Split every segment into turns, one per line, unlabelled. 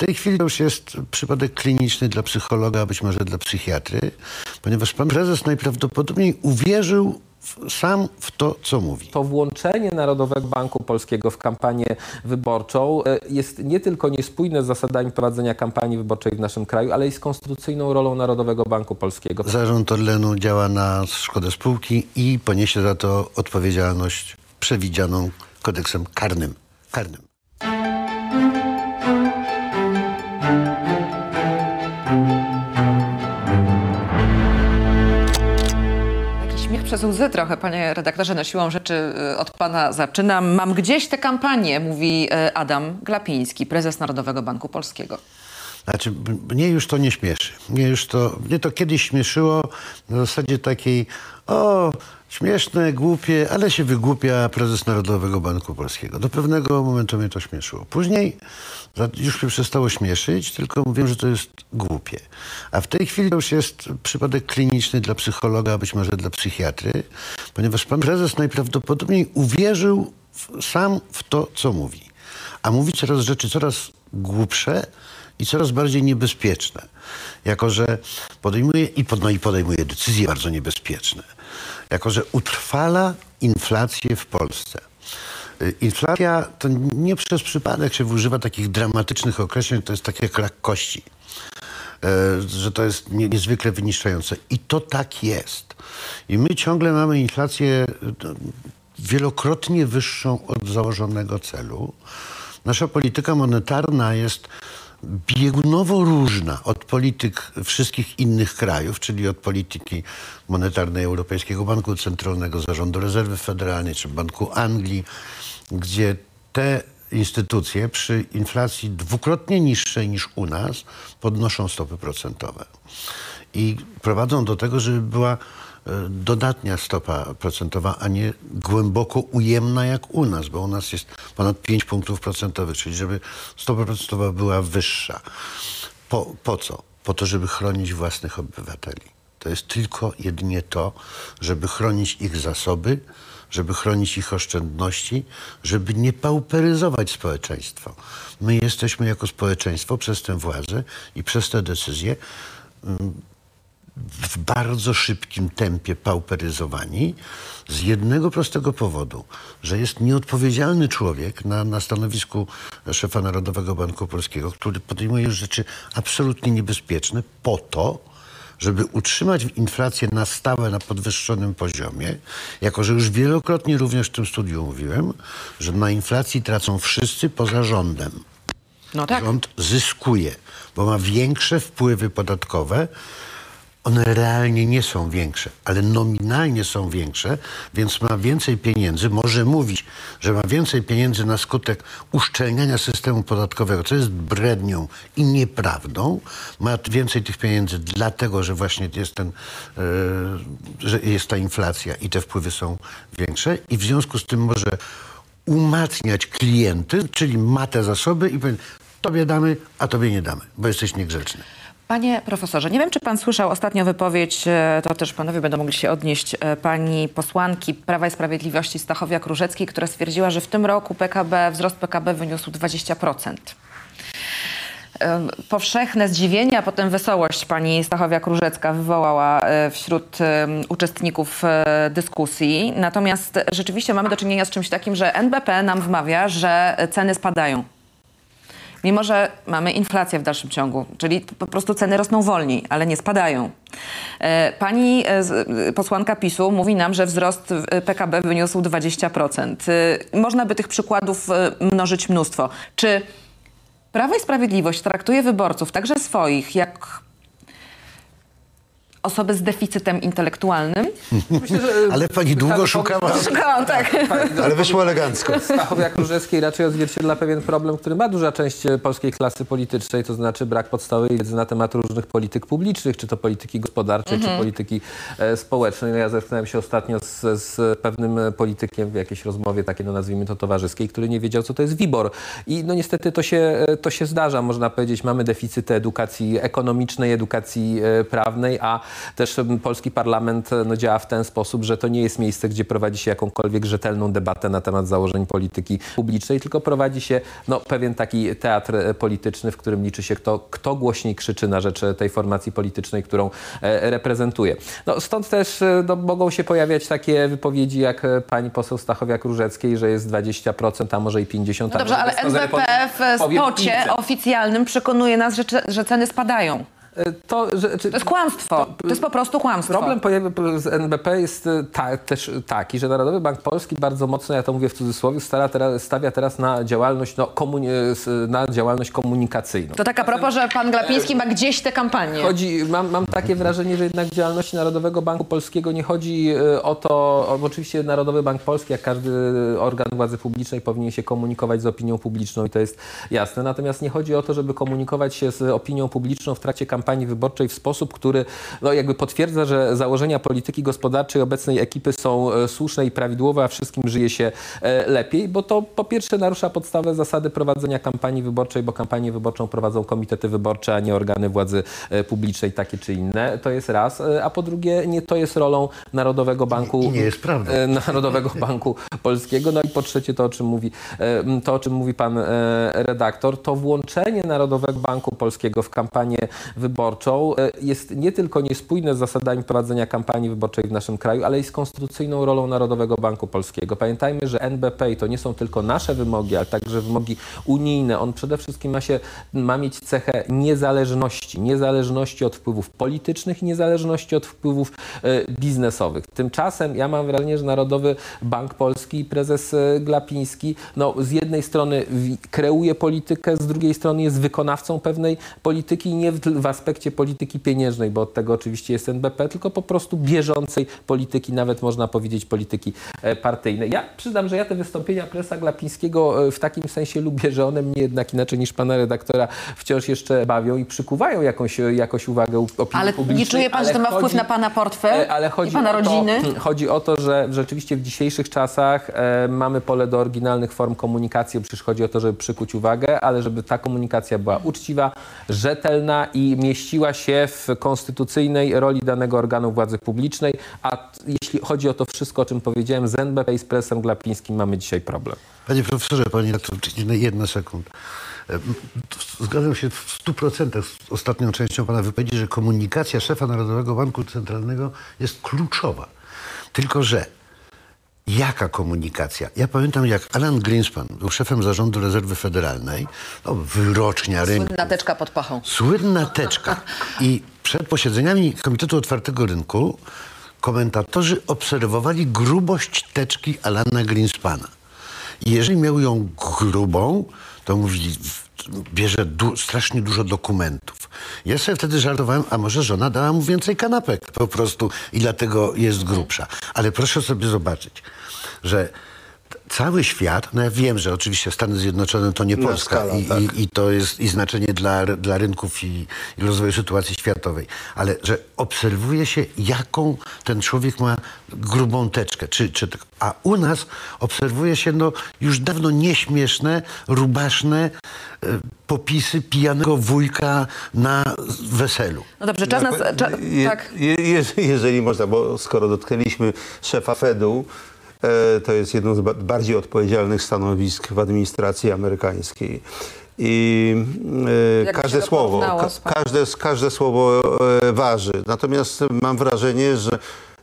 W tej chwili to już jest przypadek kliniczny dla psychologa, a być może dla psychiatry, ponieważ pan prezes najprawdopodobniej uwierzył sam w to, co mówi.
To włączenie Narodowego Banku Polskiego w kampanię wyborczą e, jest nie tylko niespójne z zasadami prowadzenia kampanii wyborczej w naszym kraju, ale i z konstytucyjną rolą Narodowego Banku Polskiego.
Zarząd Orlenu działa na szkodę spółki i poniesie za to odpowiedzialność przewidzianą kodeksem karnym. karnym.
Przez łzy trochę, panie redaktorze, no siłą rzeczy y, od pana zaczynam. Mam gdzieś tę kampanię, mówi y, Adam Glapiński, prezes Narodowego Banku Polskiego.
Znaczy, mnie już to nie śmieszy. Mnie już to, mnie to kiedyś śmieszyło na zasadzie takiej, o, śmieszne, głupie, ale się wygłupia prezes Narodowego Banku Polskiego. Do pewnego momentu mnie to śmieszyło. Później już mnie przestało śmieszyć, tylko mówiłem, że to jest głupie. A w tej chwili to już jest przypadek kliniczny dla psychologa, być może dla psychiatry, ponieważ pan prezes najprawdopodobniej uwierzył w, sam w to, co mówi. A mówi coraz rzeczy coraz głupsze, i coraz bardziej niebezpieczne. Jako, że podejmuje i, pod, no i podejmuje decyzje bardzo niebezpieczne. Jako, że utrwala inflację w Polsce. Y, Inflacja to nie przez przypadek się używa takich dramatycznych określeń, to jest takie jak kości. E, że to jest nie, niezwykle wyniszczające. I to tak jest. I my ciągle mamy inflację e, wielokrotnie wyższą od założonego celu. Nasza polityka monetarna jest biegunowo różna od polityk wszystkich innych krajów, czyli od polityki monetarnej Europejskiego Banku Centralnego, Zarządu Rezerwy Federalnej czy Banku Anglii, gdzie te instytucje przy inflacji dwukrotnie niższej niż u nas podnoszą stopy procentowe. I prowadzą do tego, żeby była dodatnia stopa procentowa, a nie głęboko ujemna jak u nas, bo u nas jest ponad 5 punktów procentowych, czyli żeby stopa procentowa była wyższa. Po, po co? Po to, żeby chronić własnych obywateli. To jest tylko jedynie to, żeby chronić ich zasoby, żeby chronić ich oszczędności, żeby nie pauperyzować społeczeństwa. My jesteśmy jako społeczeństwo przez tę władzę i przez te decyzje w bardzo szybkim tempie pauperyzowani z jednego prostego powodu, że jest nieodpowiedzialny człowiek na, na stanowisku szefa Narodowego Banku Polskiego, który podejmuje rzeczy absolutnie niebezpieczne po to, żeby utrzymać inflację na stałe na podwyższonym poziomie, jako że już wielokrotnie również w tym studiu mówiłem, że na inflacji tracą wszyscy poza rządem.
No tak.
Rząd zyskuje, bo ma większe wpływy podatkowe. One realnie nie są większe, ale nominalnie są większe, więc ma więcej pieniędzy. Może mówić, że ma więcej pieniędzy na skutek uszczelniania systemu podatkowego, co jest brednią i nieprawdą. Ma więcej tych pieniędzy dlatego, że właśnie jest, ten, e, że jest ta inflacja i te wpływy są większe i w związku z tym może umacniać klienty, czyli ma te zasoby i powie, tobie damy, a tobie nie damy, bo jesteś niegrzeczny.
Panie profesorze, nie wiem, czy pan słyszał ostatnio wypowiedź, e, to też panowie będą mogli się odnieść, e, pani posłanki Prawa i Sprawiedliwości Stachowiak-Różeckiej, która stwierdziła, że w tym roku PKB, wzrost PKB wyniósł 20%. Em, Powszechne zdziwienie, a potem wesołość pani Stachowiak-Różecka wywołała e, wśród uczestników dyskusji. Natomiast rzeczywiście mamy do czynienia z czymś takim, że NBP nam wmawia, że ceny spadają. Mimo, że mamy inflację w dalszym ciągu, czyli po prostu ceny rosną wolniej, ale nie spadają. E, Pani e, e, posłanka PiSu mówi nam, że wzrost PKB wyniósł 20%. E, Można by tych przykładów mnożyć mnóstwo. Czy Prawo i Sprawiedliwość traktuje wyborców, także swoich, jak osoby z deficytem intelektualnym.
Myślę, że
Ale pani długo
Pan-
szukała.
Szukałam, tak.
Ale wyszło elegancko.
Stachowiak Różewskiej raczej odzwierciedla pewien problem, który ma duża część e, polskiej klasy politycznej, to znaczy brak podstawowej wiedzy na temat różnych polityk publicznych, czy to polityki gospodarczej, czy polityki e, społecznej. No ja zetknąłem się ostatnio z, z pewnym e, politykiem w jakiejś rozmowie, takiej no nazwijmy to towarzyskiej, który nie wiedział, co to jest WIBOR. I no niestety to się, to się zdarza, można powiedzieć. Mamy deficyty edukacji ekonomicznej, edukacji e, prawnej, a też polski parlament e, no, działa w ten sposób, że to nie jest miejsce, gdzie prowadzi się jakąkolwiek rzetelną debatę na temat założeń polityki publicznej, tylko prowadzi się no, pewien taki teatr e, polityczny, w którym liczy się kto, kto głośniej krzyczy na rzecz e, tej formacji politycznej, którą reprezentuje. No, stąd też no, mogą się pojawiać takie wypowiedzi jak pani poseł Stachowiak-Różeckiej, że jest 20%, a może i 50%.
No dobrze, ale NBP w spocie
500.
oficjalnym przekonuje nas, że, że ceny spadają.
To, że, czy,
To jest kłamstwo. To jest po prostu kłamstwo.
Problem z NBP jest e, ta, też taki, że Narodowy Bank Polski bardzo mocno, ja to mówię w cudzysłowie, stara teraz, stawia teraz na działalność, no, komuni- na działalność komunikacyjną.
To tak a propos, że pan Glapiński ma gdzieś tę kampanię.
Chodzi, mam, mam takie wrażenie, że jednak w działalności Narodowego Banku Polskiego nie chodzi e, o to, o, oczywiście Narodowy Bank Polski, jak każdy organ władzy publicznej powinien się komunikować z opinią publiczną i to jest jasne. Natomiast nie chodzi o to, żeby komunikować się z opinią publiczną w trakcie kampanii wyborczej w sposób, który no, jakby potwierdza, że założenia polityki gospodarczej obecnej ekipy są e, słuszne i prawidłowe, a wszystkim żyje się e, lepiej, bo to po pierwsze narusza podstawę zasady prowadzenia kampanii wyborczej, bo kampanię wyborczą prowadzą komitety wyborcze, a nie organy władzy e, publicznej takie czy inne. To jest raz. A po drugie, nie to jest rolą Narodowego Banku.
I nie jest prawdą.
e, Narodowego Banku Polskiego. No i po trzecie to, o czym mówi, to, o czym mówi pan redaktor, to włączenie Narodowego Banku Polskiego w kampanię wyborczą e, jest nie tylko niespójne z zasadami prowadzenia kampanii wyborczej w naszym kraju, ale i z konstytucyjną rolą Narodowego Banku Polskiego. Pamiętajmy, że NBP to nie są tylko nasze wymogi, ale także wymogi unijne. On przede wszystkim ma, się, ma mieć cechę niezależności. Niezależności od wpływów politycznych i niezależności od wpływów e, biznesowych. Tymczasem ja mam wrażenie, że Narodowy Bank Polski i prezes e, Glapiński no, z jednej strony kreuje politykę, z drugiej strony jest wykonawcą pewnej polityki i nie w, w aspekcie polityki pieniężnej, bo od tego oczywiście jest NBP, tylko po prostu bieżącej polityki, nawet można powiedzieć polityki e, partyjnej. Ja przyznam, że ja te wystąpienia presa Glapińskiego e, w takim sensie lubię, że one mnie jednak inaczej niż pana redaktora wciąż jeszcze bawią i przykuwają jakąś, e, jakąś uwagę opinii
Ale
publicznej.
nie czuje pan, że to ma
ale
wpływ
chodzi-
na pana portfel
ale chodzi
i pana
o
rodziny?
To, chodzi o to, że rzeczywiście w dzisiejszych czasach e, mamy pole do oryginalnych form komunikacji. Przecież chodzi o to, żeby przykuć uwagę, ale żeby ta komunikacja była uczciwa, rzetelna i mieściła się w konstytucyjnej roli danego organu władzy publicznej. A jeśli chodzi o to wszystko, o czym powiedziałem, z NBP i z presem Glapińskim mamy dzisiaj problem.
Panie profesorze, panie redaktor, jedna- jedna sekund. E, Zgadzam się w 100% z ostatnią częścią pana wypowiedzi, że komunikacja szefa Narodowego Banku Centralnego jest kluczowa. Tylko, że jaka komunikacja? Ja pamiętam, jak Alan Greenspan był szefem zarządu rezerwy federalnej, no, wyrocznia rynku.
Słynna teczka pod pachą.
Słynna teczka. I przed posiedzeniami Komitetu Otwartego Rynku komentatorzy obserwowali grubość teczki Alana Greenspana. I jeżeli miał ją grubą, to mówili, bierze du- strasznie dużo dokumentów. Ja sobie wtedy żartowałem, a może żona dała mu więcej kanapek po prostu i dlatego jest grubsza. Ale proszę sobie zobaczyć, że cały świat, no ja wiem, że oczywiście Stany Zjednoczone to nie
No,
Polska
skala,
i,
tak.
i, i to jest i znaczenie dla, dla rynków i, i rozwoju sytuacji światowej, ale że obserwuje się, jaką ten człowiek ma grubą teczkę. Czy, czy, tak- a u nas obserwuje się no, już dawno nieśmieszne, rubaszne e, popisy pijanego wujka na weselu.
No dobrze, czas nas... Cza, tak.
je, je, jeżeli można, bo skoro dotknęliśmy szefa Fedu, to jest jedno z ba- bardziej odpowiedzialnych stanowisk w administracji amerykańskiej. I e, każde słowo, ka, każde, każde słowo e, waży. Natomiast mam wrażenie, że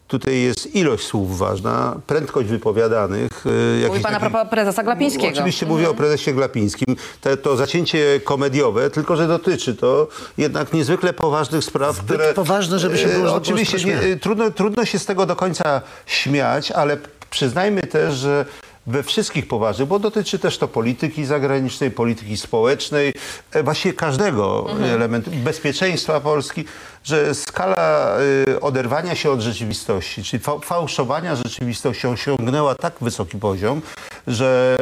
tutaj jest ilość słów ważna, prędkość wypowiadanych. e,
Mówi
jakichś
pan a
takich-
propos prezesa Glapińskiego.
Oczywiście mówię o prezesie Glapińskim. Te, to zacięcie komediowe, tylko że dotyczy to jednak niezwykle poważnych spraw,
Zbyt
które...
poważne, żeby się
e,
było
Oczywiście nie, e, trudno, trudno się z tego do końca śmiać, ale przyznajmy też, że we wszystkich poważnych, bo dotyczy też to polityki zagranicznej, polityki społecznej, e, właściwie każdego elementu, bezpieczeństwa Polski, że skala y, oderwania się od rzeczywistości, czyli fa fałszowania rzeczywistości osiągnęła tak wysoki poziom, że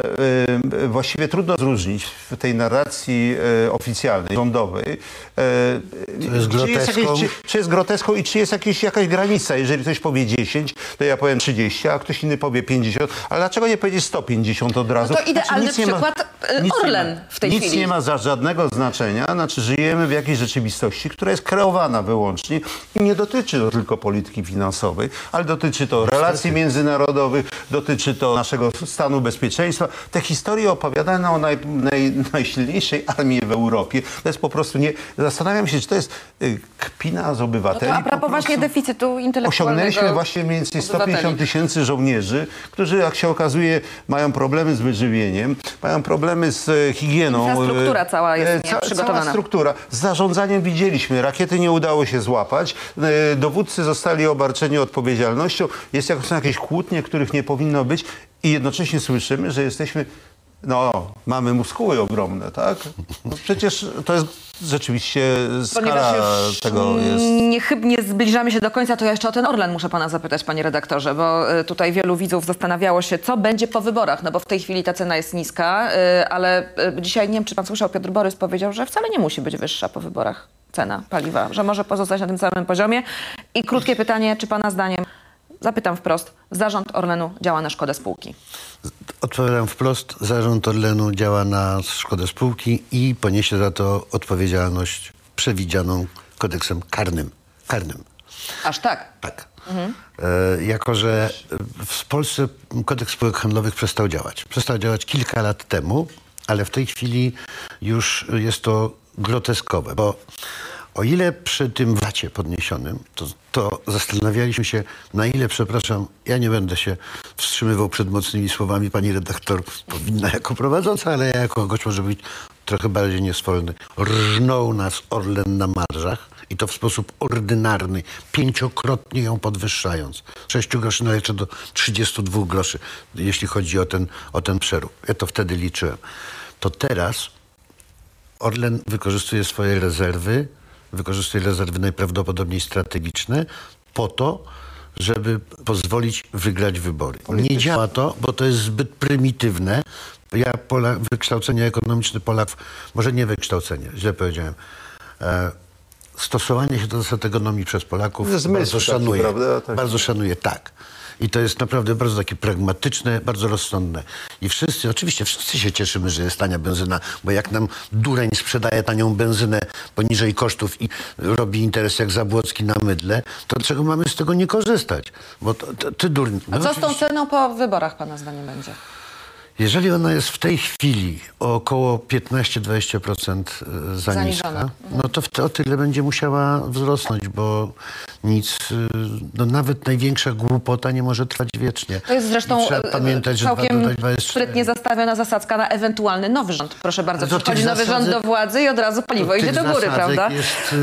y, właściwie trudno zróżnić w tej narracji y, oficjalnej, rządowej,
jest
czy, jest
groteską?
jakieś, czy, czy jest groteską i czy jest jakieś, jakaś granica. Jeżeli ktoś powie 10, to ja powiem 30, a ktoś inny powie 50, ale dlaczego nie powiedzieć 150 od razu?
No to idealny
nic nie ma-
przykład,
nic nie
Orlen
ma-
w tej
nic
chwili.
nie ma za żadnego znaczenia, znaczy żyjemy w jakiejś rzeczywistości, która jest kreowana wyłącznie i nie dotyczy to tylko polityki finansowej, ale dotyczy to relacji międzynarodowych, dotyczy to naszego stanu bezpieczeństwa. Te historie opowiadane o naj, naj, najsilniejszej armii w Europie, to jest po prostu nie... Zastanawiam się, czy to jest y, kpina z
No
obywateli.
to a
po
propos właśnie deficytu intelektualnego.
Osiągnęliśmy właśnie mniej więcej 150
obywateli.
tysięcy żołnierzy, którzy jak się okazuje mają problemy z wyżywieniem, mają problemy z e, higieną.
Infrastruktura
E,
cała jest
e,
nieprzygotowana.
Cała struktura. Z zarządzaniem widzieliśmy. Rakiety nie udało się złapać. E, Dowódcy zostali obarczeni odpowiedzialnością. Jest są jakieś kłótnie, których nie powinno być i jednocześnie słyszymy, że jesteśmy no, mamy muskuły ogromne, tak? No przecież to jest rzeczywiście skala tego jest.
niechybnie zbliżamy się do końca, to ja jeszcze o ten Orlen muszę pana zapytać, panie redaktorze, bo y, tutaj wielu widzów zastanawiało się, co będzie po wyborach, no bo w tej chwili ta cena jest niska, y, ale y, dzisiaj, nie wiem, czy pan słyszał, Piotr Borys powiedział, że wcale nie musi być wyższa po wyborach cena paliwa, że może pozostać na tym samym poziomie. I krótkie pytanie, czy pana zdaniem, zapytam wprost, zarząd Orlenu działa na szkodę spółki?
Odpowiadam wprost. Zarząd Orlenu działa na szkodę spółki i poniesie za to odpowiedzialność przewidzianą kodeksem karnym. Karnym.
Aż tak.
Tak. E, jako, że w Polsce kodeks spółek handlowych przestał działać. Przestał działać kilka lat temu, ale w tej chwili już jest to groteskowe, bo o ile przy tym wacie podniesionym, to, to zastanawialiśmy się, na ile, przepraszam, ja nie będę się wstrzymywał przed mocnymi słowami, pani redaktor powinna jako prowadząca, ale ja jako gość może być trochę bardziej nieswolny. Rżnął nas Orlen na marżach i to w sposób ordynarny, pięciokrotnie ją podwyższając. 6 groszy no jeszcze do 32 groszy, jeśli chodzi o ten, o ten przerób. Ja to wtedy liczyłem. To teraz Orlen wykorzystuje swoje rezerwy, wykorzystuje rezerwy najprawdopodobniej strategiczne po to, żeby pozwolić wygrać wybory. Nie działa to, bo to jest zbyt prymitywne. Ja wykształcenie ekonomiczne Polaków, może nie wykształcenie, źle powiedziałem, e, stosowanie się do zasad ekonomii przez Polaków
Zmysł
bardzo
taki,
szanuję.
prawda? Tak.
Bardzo szanuję, tak. I to jest naprawdę bardzo takie pragmatyczne, bardzo rozsądne. I wszyscy, oczywiście wszyscy się cieszymy, że jest tania benzyna, bo jak nam dureń sprzedaje tanią benzynę poniżej kosztów i robi interes jak Zabłocki na mydle, to dlaczego mamy z tego nie korzystać? Bo to, to, ty durń.
A
no
co z tą
oczywiście-
ceną po wyborach pana zdaniem będzie?
Jeżeli ona jest w tej chwili o około 15-20% e, za
Zaniżona.
niska, no to w- o tyle będzie musiała wzrosnąć, bo nic, y, no nawet największa głupota nie może trwać wiecznie.
To jest zresztą
I trzeba
e,
pamiętać, że
całkiem
dodać
sprytnie zastawiona zasadzka na ewentualny nowy rząd. Proszę bardzo, przychodzi nowy rząd do władzy i od razu paliwo idzie do góry, prawda?
jest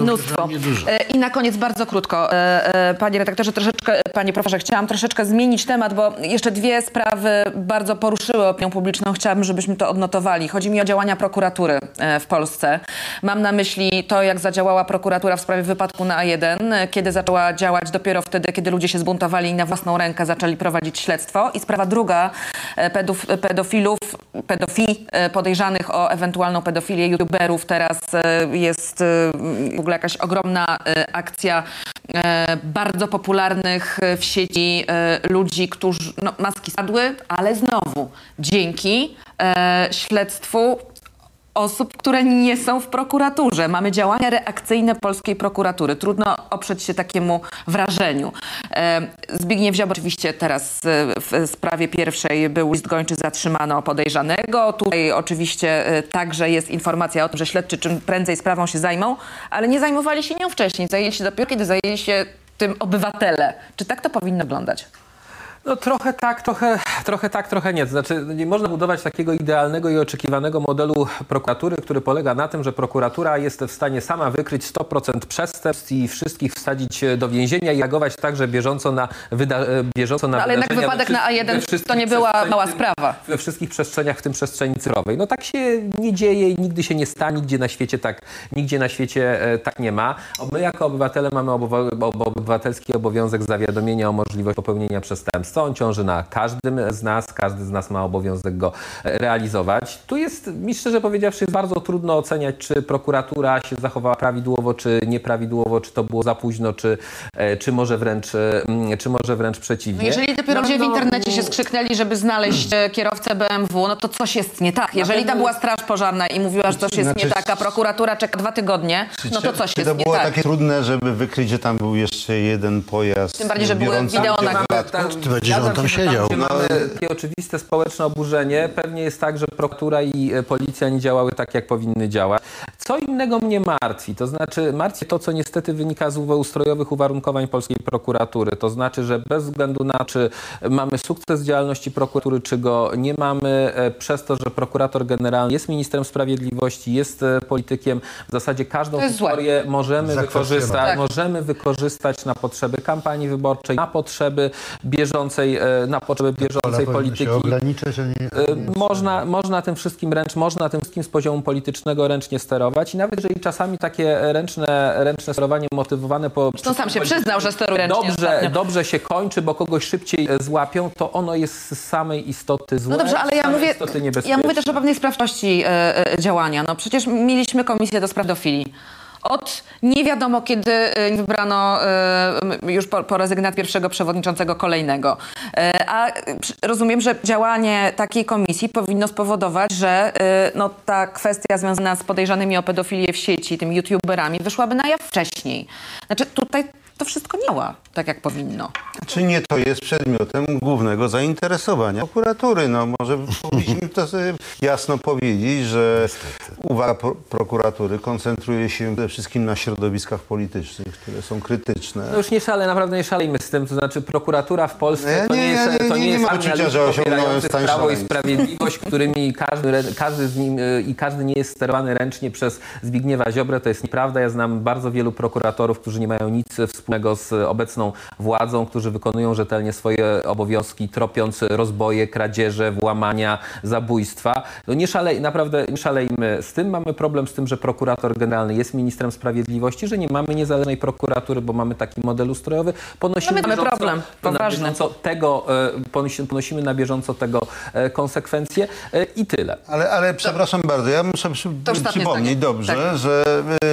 Mnóstwo.
dużo.
E, I na koniec bardzo krótko, e, e, panie redaktorze, troszeczkę, panie profesorze, chciałam troszeczkę zmienić temat, bo jeszcze dwie sprawy bardzo poruszyły opinię publiczną. Chciałabym, żebyśmy to odnotowali. Chodzi mi o działania prokuratury e, w Polsce. Mam na myśli to, jak zadziałała prokuratura w sprawie wypadku na A1, e, kiedy zaczęła działać dopiero wtedy, kiedy ludzie się zbuntowali i na własną rękę zaczęli prowadzić śledztwo. I sprawa druga, e, pedów, pedofilów, pedofili e, podejrzanych o ewentualną pedofilię youtuberów. Teraz e, jest e, w ogóle jakaś ogromna e, akcja e, bardzo popularnych e, w sieci e, ludzi, którzy no, maski spadły, ale znowu dzięki e, śledztwu osób, które nie są w prokuraturze. Mamy działania reakcyjne polskiej prokuratury. Trudno oprzeć się takiemu wrażeniu. E, Zbigniew Ziobro oczywiście teraz e, w sprawie pierwszej był list gończy, zatrzymano podejrzanego. Tutaj oczywiście e, także jest informacja o tym, że śledczy czym prędzej sprawą się zajmą, ale nie zajmowali się nią wcześniej. Zajęli się dopiero, kiedy zajęli się tym obywatele. Czy tak to powinno wyglądać?
No trochę tak, trochę, trochę tak, trochę nie. To znaczy nie można budować takiego idealnego i oczekiwanego modelu prokuratury, który polega na tym, że prokuratura jest w stanie sama wykryć 100% przestępstw i wszystkich wsadzić do więzienia i reagować także bieżąco na, wyda- bieżąco na
No, ale jednak wypadek na
wszystkich- we
A1
wszystkich
to nie była mała sprawa.
we wszystkich przestrzeniach, w tym przestrzeni cyfrowej. No tak się nie dzieje i nigdy się nie stanie, nigdzie na świecie tak, nigdzie na świecie e, tak nie ma. My jako obywatele mamy obywatelski obowiązek zawiadomienia o możliwości popełnienia przestępstwa. On ciąży na każdym z nas, każdy z nas ma obowiązek go e, realizować. Tu jest, mi szczerze powiedziawszy, jest bardzo trudno oceniać, czy prokuratura się zachowała prawidłowo, czy nieprawidłowo, czy to było za późno, czy, e, czy, może, wręcz, mm, czy może wręcz przeciwnie.
Jeżeli dopiero
No,
gdzie w
no,
internecie się skrzyknęli, żeby znaleźć e, kierowcę BMW, no to coś jest nie tak. Jeżeli tam
pewno-
była straż pożarna i mówiła, że coś jest
Znaczy-
nie tak, a prokuratura czeka dwa tygodnie, no to coś
Czy
jest
to
nie
było
tak.
takie trudne, żeby wykryć, że tam był jeszcze jeden pojazd?
Tym bardziej, że były
biorący
wideo na-?
Będziesz, że on tam siedział.
gdzie
No,
mamy takie oczywiste społeczne oburzenie. Pewnie jest tak, że prokuratura i e, policja nie działały tak, jak powinny działać. Co innego mnie martwi, to znaczy martwi to, co niestety wynika z ustrojowych uwarunkowań polskiej prokuratury. To znaczy, że bez względu na czy mamy sukces działalności prokuratury, czy go nie mamy, e, przez to, że prokurator generalny jest ministrem sprawiedliwości, jest e, politykiem, w zasadzie każdą historię możemy wykorzystać,
Tak.
możemy wykorzystać na potrzeby kampanii wyborczej, na potrzeby bieżącej, e, na potrzeby bieżącej polityki.
a nie...
Można, można tym wszystkim ręcz, można tym wszystkim z poziomu politycznego ręcznie sterować i nawet jeżeli czasami takie ręczne, ręczne sterowanie motywowane po...
Zresztą sam się przyznał, że steruje ręcznie
Dobrze,
ostatnio.
dobrze się kończy, bo kogoś szybciej e, złapią, to ono jest z samej istoty złe,
No dobrze, ale ja mówię, ja mówię też o pewnej sprawczości e, e, działania. No przecież mieliśmy komisję do spraw pedofilii. Od nie wiadomo kiedy e, wybrano m, już po, po rezygnacji pierwszego przewodniczącego kolejnego. E, a rozumiem, że działanie takiej komisji powinno spowodować, że no, ta kwestia związana z podejrzanymi o pedofilię w sieci, tymi youtuberami, wyszłaby na jaw wcześniej. Znaczy tutaj to wszystko działa tak, jak powinno.
Czy nie to jest przedmiotem głównego zainteresowania prokuratury? No może powinniśmy to sobie jasno powiedzieć, że uwaga pro- prokuratury koncentruje się wszystkim na środowiskach politycznych, które są krytyczne.
No już nie szale, naprawdę nie szalejmy z tym. To znaczy prokuratura w Polsce
Ja
to
nie-
nie jest,
ja nie-
to
nie-
nie jest
poczucia, że osiągnąłem stan
Prawo i. Sprawiedliwość, którymi każdy, każdy z nim y, i każdy nie jest sterowany ręcznie przez Zbigniewa Ziobrę. To jest nieprawda. Ja znam bardzo wielu prokuratorów, którzy nie mają nic wspólnego z obecną władzą, którzy wykonują rzetelnie swoje obowiązki, tropiąc rozboje, kradzieże, włamania, zabójstwa. No nie szalej, naprawdę nie szalejmy z tym. Mamy problem z tym, że prokurator generalny jest ministrem sprawiedliwości, że nie mamy niezależnej prokuratury, bo mamy taki model ustrojowy. Ponosimy
Mamy
na bieżąco-
problem,
na
poważny.
bieżąco tego, e, ponosi- ponosimy na bieżąco tego e, konsekwencje e, i tyle.
Ale, ale przepraszam bardzo, ja muszę przy,
To
przypomnieć
zdanie.
dobrze,
Tak.
że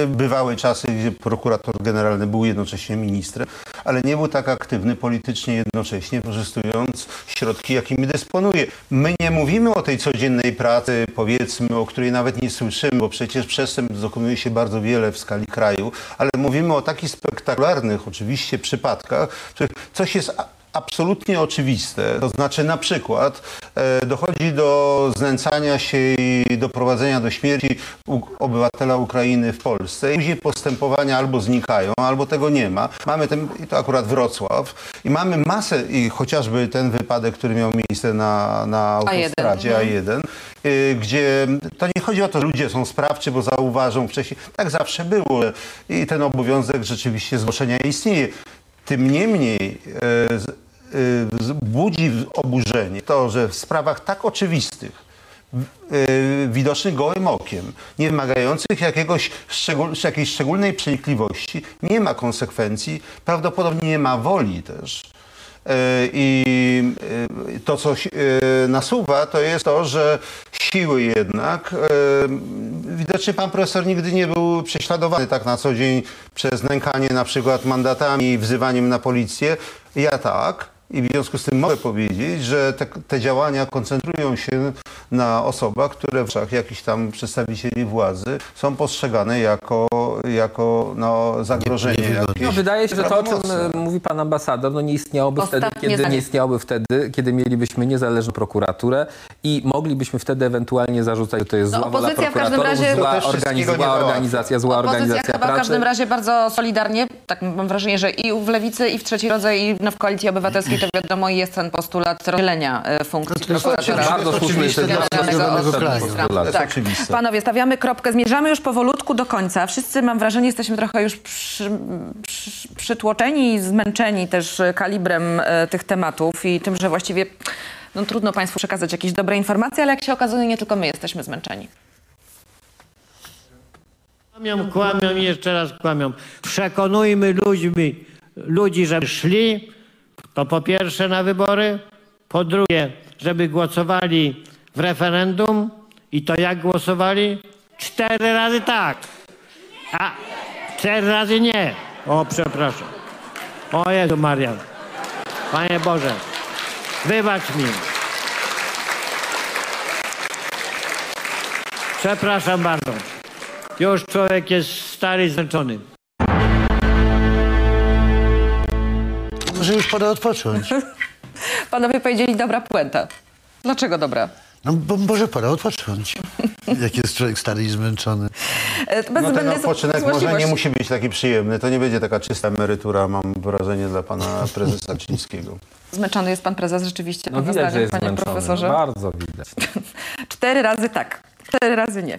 bywały czasy, gdzie prokurator generalny był jednocześnie ministrem, ale nie był tak aktywny politycznie jednocześnie, wykorzystując środki, jakimi dysponuje. My nie mówimy o tej codziennej pracy, powiedzmy, o której nawet nie słyszymy, bo przecież przestępstw dokonuje się bardzo wiele w skali kraju, ale mówimy o takich spektakularnych oczywiście przypadkach, których coś jest absolutnie oczywiste. To znaczy na przykład e, dochodzi do znęcania się i doprowadzenia do śmierci u, obywatela Ukrainy w Polsce. I później postępowania albo znikają, albo tego nie ma. Mamy ten, i to akurat Wrocław, i mamy masę, i chociażby ten wypadek, który miał miejsce na, na autostradzie A1, y, gdzie to nie chodzi o to, że ludzie są sprawczy, bo zauważą wcześniej. Tak zawsze było. I ten obowiązek rzeczywiście zgłoszenia istnieje. Tym niemniej e, e, budzi oburzenie to, że w sprawach tak oczywistych, e, widocznych gołym okiem, nie wymagających jakiegoś jakiejś szczególnej przenikliwości, nie ma konsekwencji, prawdopodobnie nie ma woli też. E, I e, to, co e, nasuwa, to jest to, że siły jednak. Widocznie pan profesor nigdy nie był prześladowany tak na co dzień przez nękanie na przykład mandatami, wzywaniem na policję. Ja tak. I w związku z tym mogę powiedzieć, że te, te działania koncentrują się na osobach, które w oczach jakichś tam przedstawicieli władzy są postrzegane jako, jako no, zagrożenie.
niewygodnie.
jakieś
No, wydaje się, że to, o czym e, mówi pan ambasador, no nie istniałoby
Ostatnie
wtedy, kiedy nie istniałoby wtedy, kiedy mielibyśmy niezależną prokuraturę i moglibyśmy wtedy ewentualnie zarzucać, że to jest
No,
zła wola
opozycja w każdym
prokuratorów,
razie-
zła, organiz-
nie
zła organizacja, zła
Opozycja
organizacja
chyba w każdym
pracy.
razie bardzo solidarnie, tak mam wrażenie, że i w Lewicy, i w Trzeciej Rodze, i w Koalicji Obywatelskiej to wiadomo jest ten postulat rozdzielenia e, funkcji
To jest
prokuratora.
Bardzo słuszny
Generalnego
kraju.
Tak. Panowie, stawiamy kropkę. Zmierzamy już powolutku do końca. Wszyscy, mam wrażenie, jesteśmy trochę już przy, przy, przytłoczeni i zmęczeni też kalibrem e, tych tematów i tym, że właściwie no, trudno Państwu przekazać jakieś dobre informacje, ale jak się okazuje, nie tylko my jesteśmy zmęczeni.
Kłamią, kłamią i jeszcze raz kłamią. Przekonujmy ludźmi, ludzi, żeby szli, to po pierwsze na wybory, po drugie, żeby głosowali w referendum i to jak głosowali? Cztery razy tak, a cztery razy nie. O, przepraszam. O Jezu Marian. Panie Boże, wybacz mi. Przepraszam bardzo. Już człowiek jest stary i zmęczony.
Może już pora odpocząć.
Panowie powiedzieli dobra puenta. Dlaczego dobra?
No, bo może pora odpocząć. Jak jest człowiek stary i zmęczony.
E, Bez
No ten odpoczynek może nie musi być taki przyjemny. To nie będzie taka czysta emerytura, mam wrażenie, dla pana prezesa Czyńskiego.
Zmęczony jest pan prezes rzeczywiście,
No widać, że jest
panie
zmęczony.
profesorze.
No, bardzo widać.
Cztery razy tak, cztery razy nie.